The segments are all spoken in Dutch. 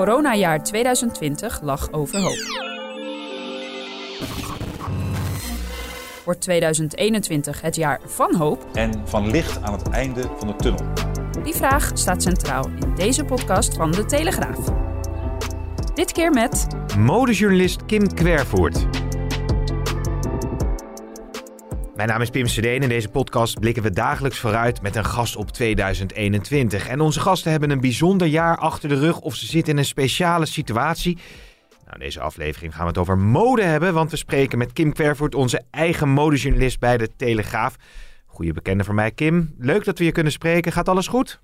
Coronajaar 2020 lag overhoop. Wordt 2021 het jaar van hoop? en van licht aan het einde van de tunnel. Die vraag staat centraal in deze podcast van De Telegraaf. Dit keer met Modejournalist Kim Kwervoort. Mijn naam is Pim CD en in deze podcast blikken we dagelijks vooruit met een gast op 2021. En onze gasten hebben een bijzonder jaar achter de rug of ze zitten in een speciale situatie. Nou, in deze aflevering gaan we het over mode hebben, want we spreken met Kim Kwervoort, onze eigen modejournalist bij de Telegraaf. Goeie bekende voor mij, Kim. Leuk dat we je kunnen spreken. Gaat alles goed?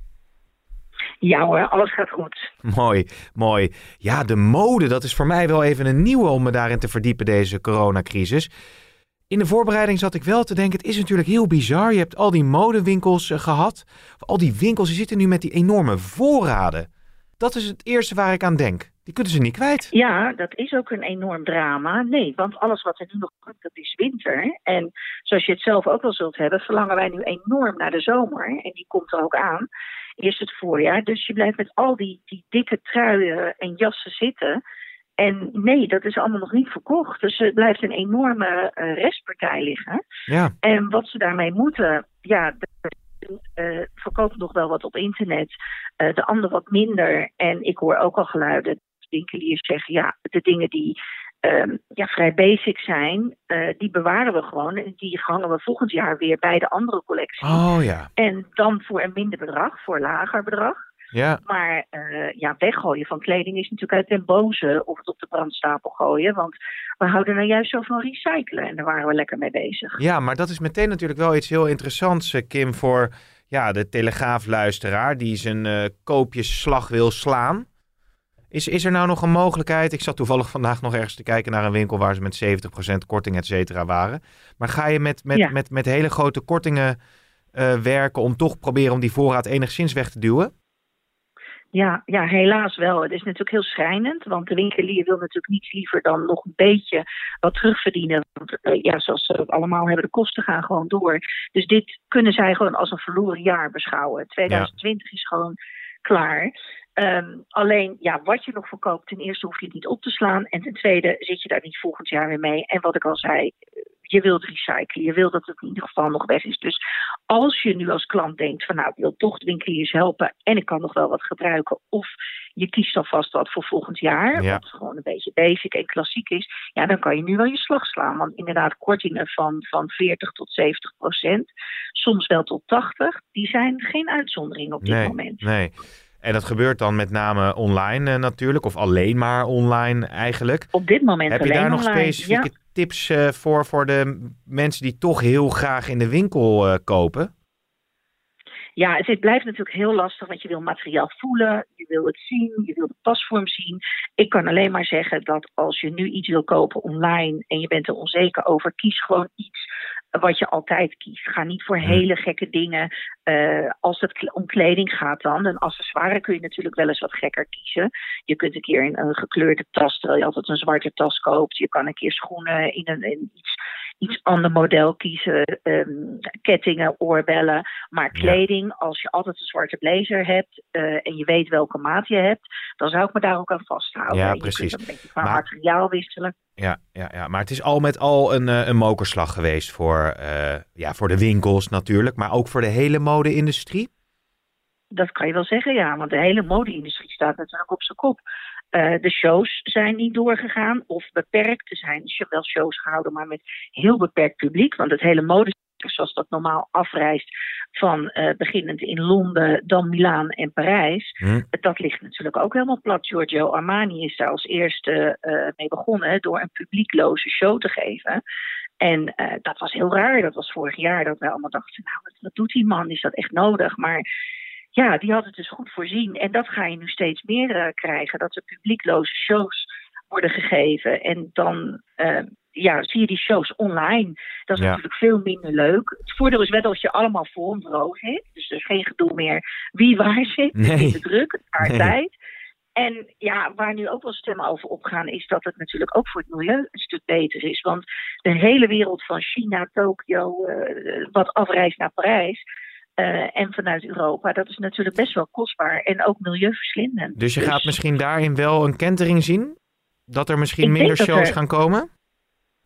Ja hoor, alles gaat goed. Mooi, mooi. Ja, de mode, dat is voor mij wel even een nieuwe om me daarin te verdiepen, deze coronacrisis. In de voorbereiding zat ik wel te denken, het is natuurlijk heel bizar. Je hebt al die modewinkels eh, gehad. Al die winkels, die zitten nu met die enorme voorraden. Dat is het eerste waar ik aan denk. Die kunnen ze niet kwijt. Ja, dat is ook een enorm drama. Nee, want alles wat er nu nog komt, dat is winter. En zoals je het zelf ook wel zult hebben, verlangen wij nu enorm naar de zomer. En die komt er ook aan. Eerst het voorjaar. Dus je blijft met al die, die dikke truien en jassen zitten. En nee, dat is allemaal nog niet verkocht. Dus er blijft een enorme eh, restpartij liggen. Ja, En wat ze daarmee moeten, ja, de eh, verkopen nog wel wat op internet, eh, de ander wat minder. En ik hoor ook al geluiden, dat winkeliers zeggen, ja, de dingen die ehm, ja, vrij basic zijn, die bewaren we gewoon. En die hangen we volgend jaar weer bij de andere collectie. oh ja. En dan voor een minder bedrag, voor een lager bedrag. Ja, Maar eh, ja, weggooien van kleding is natuurlijk uit den boze of het op de brandstapel gooien. Want we houden nou juist zo van recyclen en daar waren we lekker mee bezig. ja, maar dat is meteen natuurlijk wel iets heel interessants, eh, Kim, voor ja, de Telegraafluisteraar die zijn eh koopjesslag wil slaan. Is, is er nou nog een mogelijkheid? Ik zat toevallig vandaag nog ergens te kijken naar een winkel waar ze met 70% korting, et cetera, waren. Maar ga je met, met, Ja. met, met hele grote kortingen werken om toch proberen om die voorraad enigszins weg te duwen? Ja, ja, helaas wel. Het is natuurlijk heel schrijnend, want de winkelier wil natuurlijk niets liever dan nog een beetje wat terugverdienen. Want eh, ja, zoals ze allemaal hebben, de kosten gaan gewoon door. Dus dit kunnen zij gewoon als een verloren jaar beschouwen. 2020 is gewoon klaar. Ehm, alleen, ja, wat je nog verkoopt, ten eerste hoef je het niet op te slaan. En ten tweede zit je daar niet volgend jaar weer mee. En wat ik al zei, je wilt recyclen. Je wilt dat het in ieder geval nog weg is. Dus als je nu als klant denkt van nou, ik wil toch de winkeliers helpen en ik kan nog wel wat gebruiken. Of je kiest alvast wat voor volgend jaar, Ja. wat gewoon een beetje basic en klassiek is. Ja, dan kan je nu wel je slag slaan. Want inderdaad, kortingen van, van 40 tot 70 procent, soms wel tot 80, die zijn geen uitzondering op dit nee, moment. nee. En dat gebeurt dan met name online eh, natuurlijk, of alleen maar online eigenlijk. Op dit moment Heb je daar nog online. specifieke Ja. tips eh, voor, voor de mensen die toch heel graag in de winkel eh, kopen? Ja, het, het blijft natuurlijk heel lastig, want je wil materiaal voelen, je wil het zien, je wil de pasvorm zien. Ik kan alleen maar zeggen dat als je nu iets wil kopen online en je bent er onzeker over, kies gewoon iets wat je altijd kiest. Ga niet voor hele gekke dingen. Eh, als het om kleding gaat dan, een accessoire kun je natuurlijk wel eens wat gekker kiezen. Je kunt een keer een, een gekleurde tas, terwijl je altijd een zwarte tas koopt. Je kan een keer schoenen in een, in iets, iets ander model kiezen. ehm, kettingen, oorbellen. Maar kleding, als je altijd een zwarte blazer hebt eh, en je weet welke maat je hebt, dan zou ik me daar ook aan vasthouden. Ja, Je precies. kunt een beetje qua Maar- materiaal wisselen. Ja, ja, ja, maar het is al met al een, eh, een mokerslag geweest voor, eh, ja, voor de winkels natuurlijk, maar ook voor de hele mode-industrie. Dat kan je wel zeggen, ja. Want de hele mode-industrie staat natuurlijk op zijn kop. Eh, de shows zijn niet doorgegaan of beperkt. Er zijn wel shows gehouden, maar met heel beperkt publiek. Want het hele mode zoals dat normaal afreist van eh, beginnend in Londen, dan Milaan en Parijs. Hm. Dat ligt natuurlijk ook helemaal plat. Giorgio Armani is daar als eerste eh, mee begonnen door een publiekloze show te geven. En eh, dat was heel raar. Dat was vorig jaar dat wij allemaal dachten, nou, wat, wat doet die man? Is dat echt nodig? Maar ja, die had het dus goed voorzien. En dat ga je nu steeds meer uh, krijgen. Dat er publiekloze shows worden gegeven. En dan uh, ja, zie je die shows online. Dat is Ja. natuurlijk veel minder leuk. Het voordeel is wel dat je allemaal voor een bureau zit. Dus er is geen gedoe meer wie waar zit. Het is Nee. minder druk, het spaart Nee. tijd. En ja, waar nu ook wel stemmen over opgaan, is dat het natuurlijk ook voor het milieu een stuk beter is. Want de hele wereld van China, Tokio, eh, wat afreist naar Parijs eh, en vanuit Europa, dat is natuurlijk best wel kostbaar en ook milieuverslindend. Dus je gaat misschien daarin wel een kentering zien? Dat er misschien Ik minder shows er- gaan komen?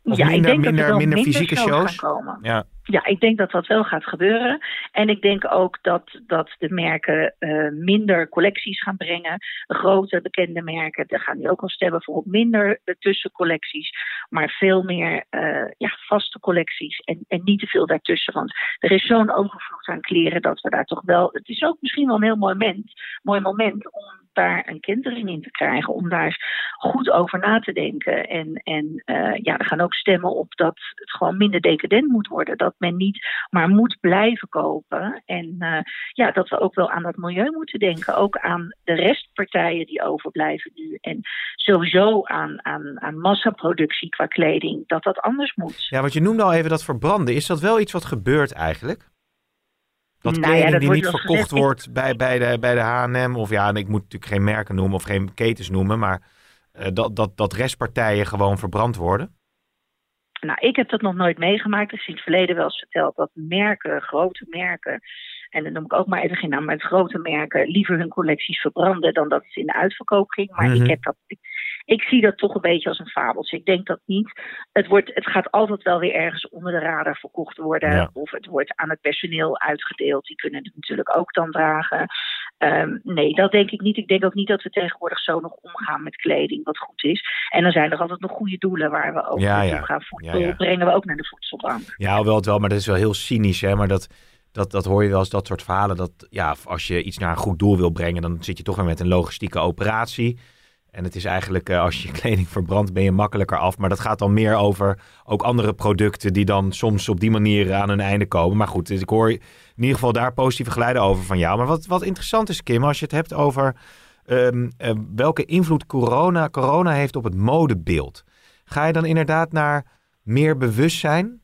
Of ja, minder, ik denk minder, dat er wel minder fysieke shows? gaan komen. Ja. Ja, ik denk dat dat wel gaat gebeuren. En ik denk ook dat, dat de merken eh, minder collecties gaan brengen. Grote bekende merken, daar gaan die ook al stemmen voor op minder eh, tussencollecties. Maar veel meer eh, ja, vaste collecties en, en niet te veel daartussen. Want er is zo'n overvloed aan kleren dat we daar toch wel... Het is ook misschien wel een heel mooi moment, mooi moment om daar een kentering in te krijgen. Om daar goed over na te denken. En, en ja, er gaan ook stemmen op dat het gewoon minder decadent moet worden. Dat men niet maar moet blijven kopen. En eh, ja, dat we ook wel aan dat milieu moeten denken. Ook aan de restpartijen die overblijven nu. En sowieso aan, aan, aan massaproductie qua kleding. Dat dat anders moet. ja, want je noemde al even dat verbranden. Is dat wel iets wat gebeurt eigenlijk? Dat Nou ja, kleding dat die niet verkocht gezegd. wordt bij, bij, de, bij de H&M of ja, en ik moet natuurlijk geen merken noemen of geen ketens noemen, maar eh, dat, dat, dat restpartijen gewoon verbrand worden? Nou, ik heb dat nog nooit meegemaakt. Ik zie in het verleden wel eens verteld dat merken, grote merken, en dan noem ik ook maar even geen naam, maar grote merken liever hun collecties verbranden dan dat het in de uitverkoop ging. Maar Mhm. ik, heb dat, ik, ik zie dat toch een beetje als een fabeltje. Ik denk dat niet. Het, wordt, het gaat altijd wel weer ergens onder de radar verkocht worden. Ja. Of het wordt aan het personeel uitgedeeld. Die kunnen het natuurlijk ook dan dragen. Ehm, nee, dat denk ik niet. Ik denk ook niet dat we tegenwoordig zo nog omgaan met kleding, wat goed is. En dan zijn er altijd nog goede doelen waar we ook Ja, naartoe ja. gaan. Voedsel Ja, brengen we ook naar de voedselbank. Ja, wel het wel, maar dat is wel heel cynisch, hè. Maar dat, dat, dat hoor je wel eens, dat soort verhalen. Dat ja, als je iets naar een goed doel wil brengen, dan zit je toch weer met een logistieke operatie. En het is eigenlijk, eh, als je je kleding verbrandt, ben je makkelijker af. Maar dat gaat dan meer over ook andere producten die dan soms op die manier aan hun einde komen. Maar goed, ik hoor in ieder geval daar positieve geluiden over van jou. Maar wat, wat interessant is, Kim, als je het hebt over ehm, eh, welke invloed corona, corona heeft op het modebeeld. Ga je dan inderdaad naar meer bewustzijn?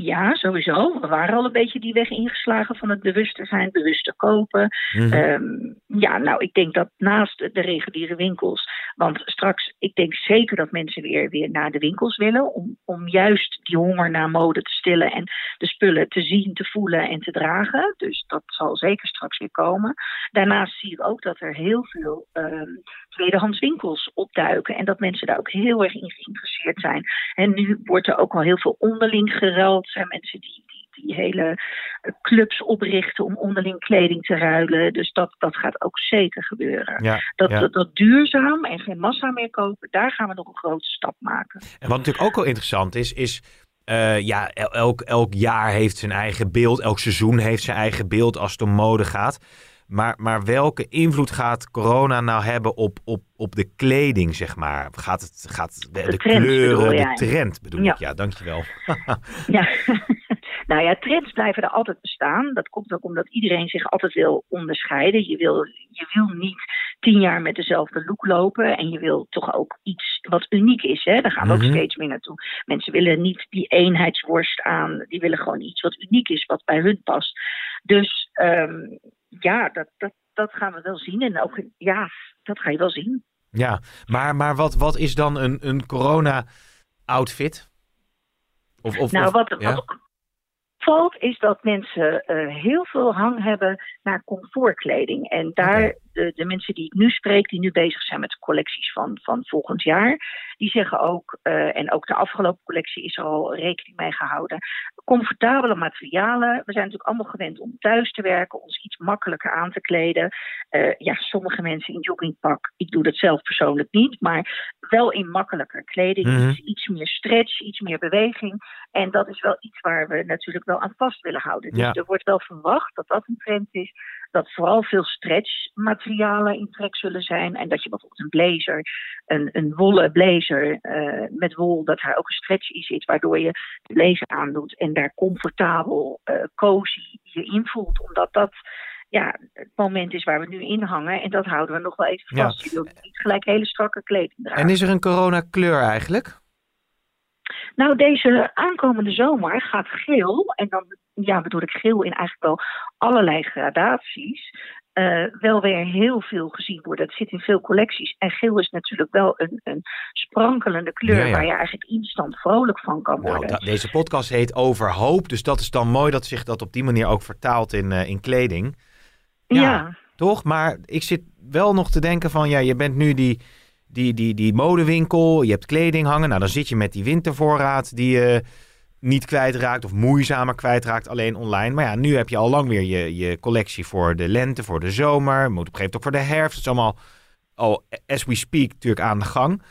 Ja, sowieso. We waren al een beetje die weg ingeslagen van het bewuster zijn, bewuster kopen. Mhm. Ehm, ja, nou, ik denk dat naast de reguliere winkels. Want straks, ik denk zeker dat mensen weer, weer naar de winkels willen. Om, om juist die honger naar mode te stillen. En de spullen te zien, te voelen en te dragen. Dus dat zal zeker straks weer komen. Daarnaast zie ik ook dat er heel veel ehm, tweedehands winkels opduiken. En dat mensen daar ook heel erg in geïnteresseerd zijn. En nu wordt er ook al heel veel onderling geruild. Er zijn mensen die, die, die hele clubs oprichten om onderling kleding te ruilen. Dus dat, dat gaat ook zeker gebeuren. Ja, Dat, ja. dat, dat duurzaam en geen massa meer kopen, daar gaan we nog een grote stap maken. En wat natuurlijk ook wel interessant is, is eh, ja, el- elk, elk jaar heeft zijn eigen beeld, elk seizoen heeft zijn eigen beeld als het om mode gaat. Maar, maar welke invloed gaat corona nou hebben op, op, op de kleding, zeg maar? Gaat het gaat de, de kleuren, de jij? trend bedoel Ja. ik? Ja, dankjewel. Ja. nou ja, trends blijven er altijd bestaan. Dat komt ook omdat iedereen zich altijd wil onderscheiden. Je wil, je wil niet tien jaar met dezelfde look lopen. En je wil toch ook iets wat uniek is. Hè? Daar gaan we Mhm. ook steeds meer naartoe. Mensen willen niet die eenheidsworst aan. Die willen gewoon iets wat uniek is, wat bij hun past. Dus ehm, ja, dat, dat, dat gaan we wel zien. En ook, ja, dat ga je wel zien. Ja, maar, maar wat, wat is dan een, een corona-outfit? Of, of, Nou, wat, ja? wat opvalt is dat mensen eh, heel veel hang hebben naar comfortkleding. En daar. De, de mensen die ik nu spreek, die nu bezig zijn met de collecties van, van volgend jaar, die zeggen ook, eh, en ook de afgelopen collectie is er al rekening mee gehouden, comfortabele materialen. We zijn natuurlijk allemaal gewend om thuis te werken, ons iets makkelijker aan te kleden. Eh, ja, sommige mensen in joggingpak, ik doe dat zelf persoonlijk niet, maar wel in makkelijker kleding. Mhm. iets, iets meer stretch, iets meer beweging. En dat is wel iets waar we natuurlijk wel aan vast willen houden. Dus Ja. er wordt wel verwacht dat dat een trend is. Dat vooral veel stretchmaterialen in trek zullen zijn. En dat je bijvoorbeeld een blazer, een, een wollen blazer eh, met wol, dat daar ook een stretch in zit. Waardoor je de blazer aandoet en daar comfortabel, eh cozy je in voelt. Omdat dat ja, het moment is waar we nu in hangen. En dat houden we nog wel even Ja. vast. Je wilt niet gelijk hele strakke kleding dragen. En is er een coronakleur eigenlijk? Nou, deze aankomende zomer gaat geel, en dan ja, bedoel ik geel in eigenlijk wel allerlei gradaties, eh, wel weer heel veel gezien worden. Het zit in veel collecties. En geel is natuurlijk wel een, een sprankelende kleur Ja, ja. waar je eigenlijk instant vrolijk van kan Nou, worden. deze podcast heet Over Hoop. Dus dat is dan mooi dat zich dat op die manier ook vertaalt in, eh, in kleding. ja. ja. Toch? Maar ik zit wel nog te denken van, ja, je bent nu die, die, die, die modewinkel, je hebt kleding hangen. Nou, dan zit je met die wintervoorraad die je niet kwijtraakt of moeizamer kwijtraakt alleen online. Maar ja, nu heb je al lang weer je, je collectie voor de lente, voor de zomer. Moet op een gegeven moment ook voor de herfst. Het is allemaal al, as we speak, natuurlijk aan de gang.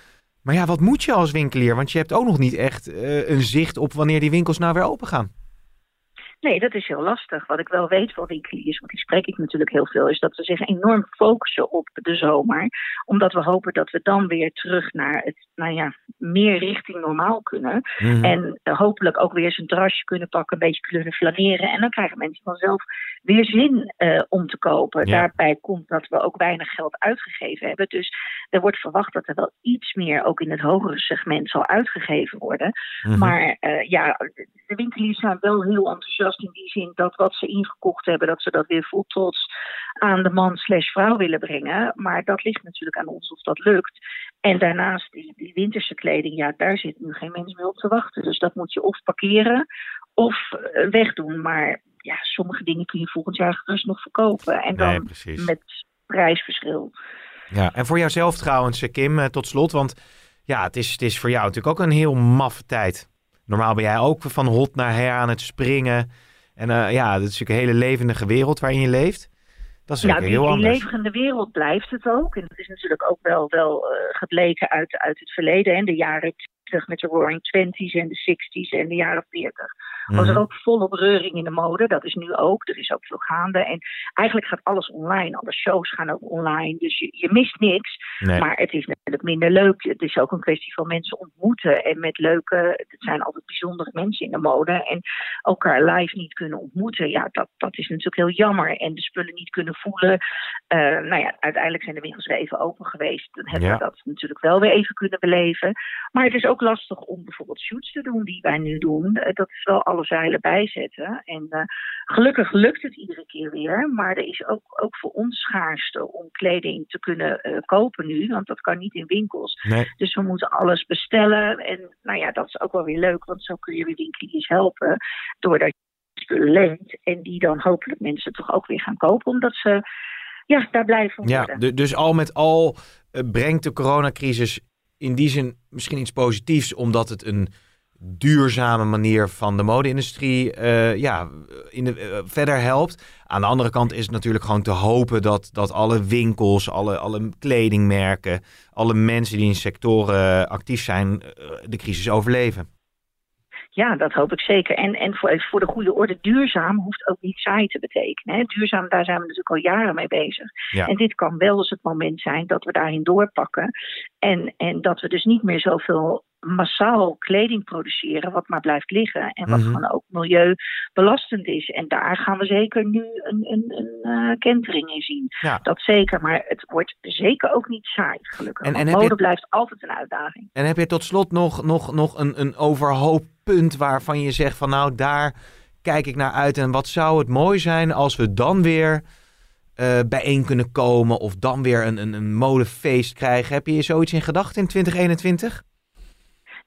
Maar ja, wat moet je als winkelier? Want je hebt ook nog niet echt eh, een zicht op wanneer die winkels nou weer open gaan. Nee, dat is heel lastig. Wat ik wel weet van winkeliers, want die spreek ik natuurlijk heel veel, is dat ze zich enorm focussen op de zomer. Omdat we hopen dat we dan weer terug naar het, nou ja, meer richting normaal kunnen. Mhm. En eh, hopelijk ook weer eens een terrasje kunnen pakken, een beetje kunnen flaneren. En dan krijgen mensen vanzelf weer zin eh, om te kopen. Ja. Daarbij komt dat we ook weinig geld uitgegeven hebben. Dus er wordt verwacht dat er wel iets meer ook in het hogere segment zal uitgegeven worden. Mhm. Maar eh, ja, de winkeliers zijn wel heel enthousiast in die zin dat wat ze ingekocht hebben, dat ze dat weer vol trots aan de man slash vrouw willen brengen. Maar dat ligt natuurlijk aan ons of dat lukt. En daarnaast die, die winterse kleding, ja, daar zit nu geen mens meer op te wachten. Dus dat moet je of parkeren of eh, wegdoen. Maar ja, sommige dingen kun je volgend jaar gerust nog verkopen. En dan Nee, met prijsverschil. Ja, en voor jouzelf trouwens, eh, Kim, eh, tot slot. Want ja, het is, het is voor jou natuurlijk ook een heel maffe tijd. Normaal ben jij ook van hot naar her aan het springen. En ja, dat is natuurlijk een hele levendige wereld waarin je leeft. Dat is Ja, die, heel die anders. levende wereld blijft het ook. En dat is natuurlijk ook wel, wel eh, gebleken uit, uit het verleden. En de jaren 20 met de Roaring Twenties en de 60s en de jaren 40. Was er Mhm. ook volop reuring in de mode. Dat is nu ook. Er is ook veel gaande. En eigenlijk gaat alles online. Alle shows gaan ook online. Dus je, je mist niks. Nee. Maar het is natuurlijk minder leuk. Het is ook een kwestie van mensen ontmoeten. En met leuke, het zijn altijd bijzondere mensen in de mode. En elkaar live niet kunnen ontmoeten. Ja, dat, dat is natuurlijk heel jammer. En de spullen niet kunnen voelen. Eh, nou ja, uiteindelijk zijn de winkels weer even open geweest. Dan hebben Ja. we dat natuurlijk wel weer even kunnen beleven. Maar het is ook lastig om bijvoorbeeld shoots te doen die wij nu doen. Eh, dat is wel alle zeilen bijzetten. En eh, gelukkig lukt het iedere keer weer. Maar er is ook, ook voor ons schaarste om kleding te kunnen eh, kopen nu. Want dat kan niet in winkels. Nee. Dus we moeten alles bestellen. En nou ja, dat is ook wel weer leuk. Want zo kun je weer winkeliers helpen. Doordat je spullen leent. En die dan hopelijk mensen toch ook weer gaan kopen. Omdat ze ja, daar blij van Ja, worden. dus al met al brengt de coronacrisis in die zin misschien iets positiefs, omdat het een duurzame manier van de mode-industrie eh, ja, in de, eh, verder helpt. Aan de andere kant is het natuurlijk gewoon te hopen dat, dat alle winkels, alle, alle kledingmerken, alle mensen die in sectoren actief zijn, eh, de crisis overleven. Ja, dat hoop ik zeker. En, en voor, voor de goede orde, duurzaam hoeft ook niet saai te betekenen. Hè. Duurzaam, daar zijn we natuurlijk al jaren mee bezig. Ja. En dit kan wel eens het moment zijn dat we daarin doorpakken. En, en dat we dus niet meer zoveel massaal kleding produceren, wat maar blijft liggen. En wat Mhm. gewoon ook milieubelastend is. En daar gaan we zeker nu een, een, een eh, kentering in zien. Ja. Dat zeker, maar het wordt zeker ook niet saai, gelukkig. En- mode je- blijft altijd een uitdaging. En heb je tot slot nog, nog, nog een, een overhoop punt waarvan je zegt van nou daar kijk ik naar uit en wat zou het mooi zijn als we dan weer eh, bijeen kunnen komen of dan weer een, een, een modefeest krijgen. Heb je zoiets in gedachten in 2021?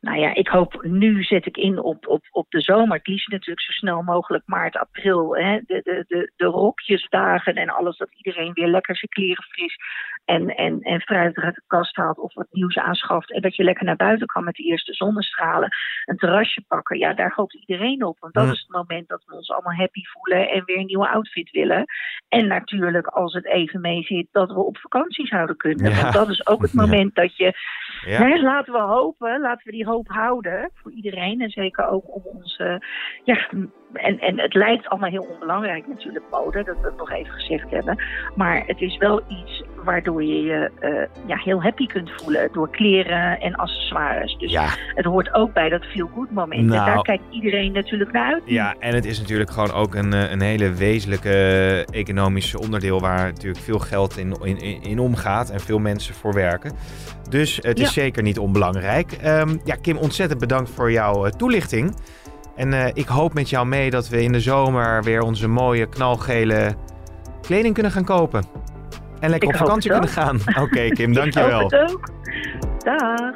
Nou ja, ik hoop, nu zet ik in op, op, op de zomer. Het liefst natuurlijk zo snel mogelijk maart, april. Hè? De, de, de, de rokjesdagen en alles, dat iedereen weer lekker zijn kleren fris en, en, en fruit uit de kast haalt of wat nieuws aanschaft. En dat je lekker naar buiten kan met de eerste zonnestralen. Een terrasje pakken, ja, daar hoopt iedereen op. Want dat is het moment dat we ons allemaal happy voelen en weer een nieuwe outfit willen. En natuurlijk, als het even mee zit, dat we op vakantie zouden kunnen. Ja. Want dat is ook het Ja. moment dat je Ja. Laten we hopen, laten we die hoop houden voor iedereen. En zeker ook om onze. Ja, en, en het lijkt allemaal heel onbelangrijk natuurlijk, mode, dat we het nog even gezegd hebben. Maar het is wel iets waardoor je je eh, ja, heel happy kunt voelen door kleren en accessoires. Dus Ja, het hoort ook bij dat feel good moment. Nou. En daar kijkt iedereen natuurlijk naar uit. ja, en het is natuurlijk gewoon ook een, eh, een hele wezenlijke economische onderdeel waar natuurlijk veel geld in, in, in- omgaat en veel mensen voor werken. Dus het is Ja. zeker niet onbelangrijk. Ehm, ja, Kim, ontzettend bedankt voor jouw eh, toelichting. En eh, ik hoop met jou mee dat we in de zomer weer onze mooie knalgele kleding kunnen gaan kopen. En lekker Ik op vakantie kunnen gaan. Oké, Kim, Ik dankjewel. hoop het ook. Dag.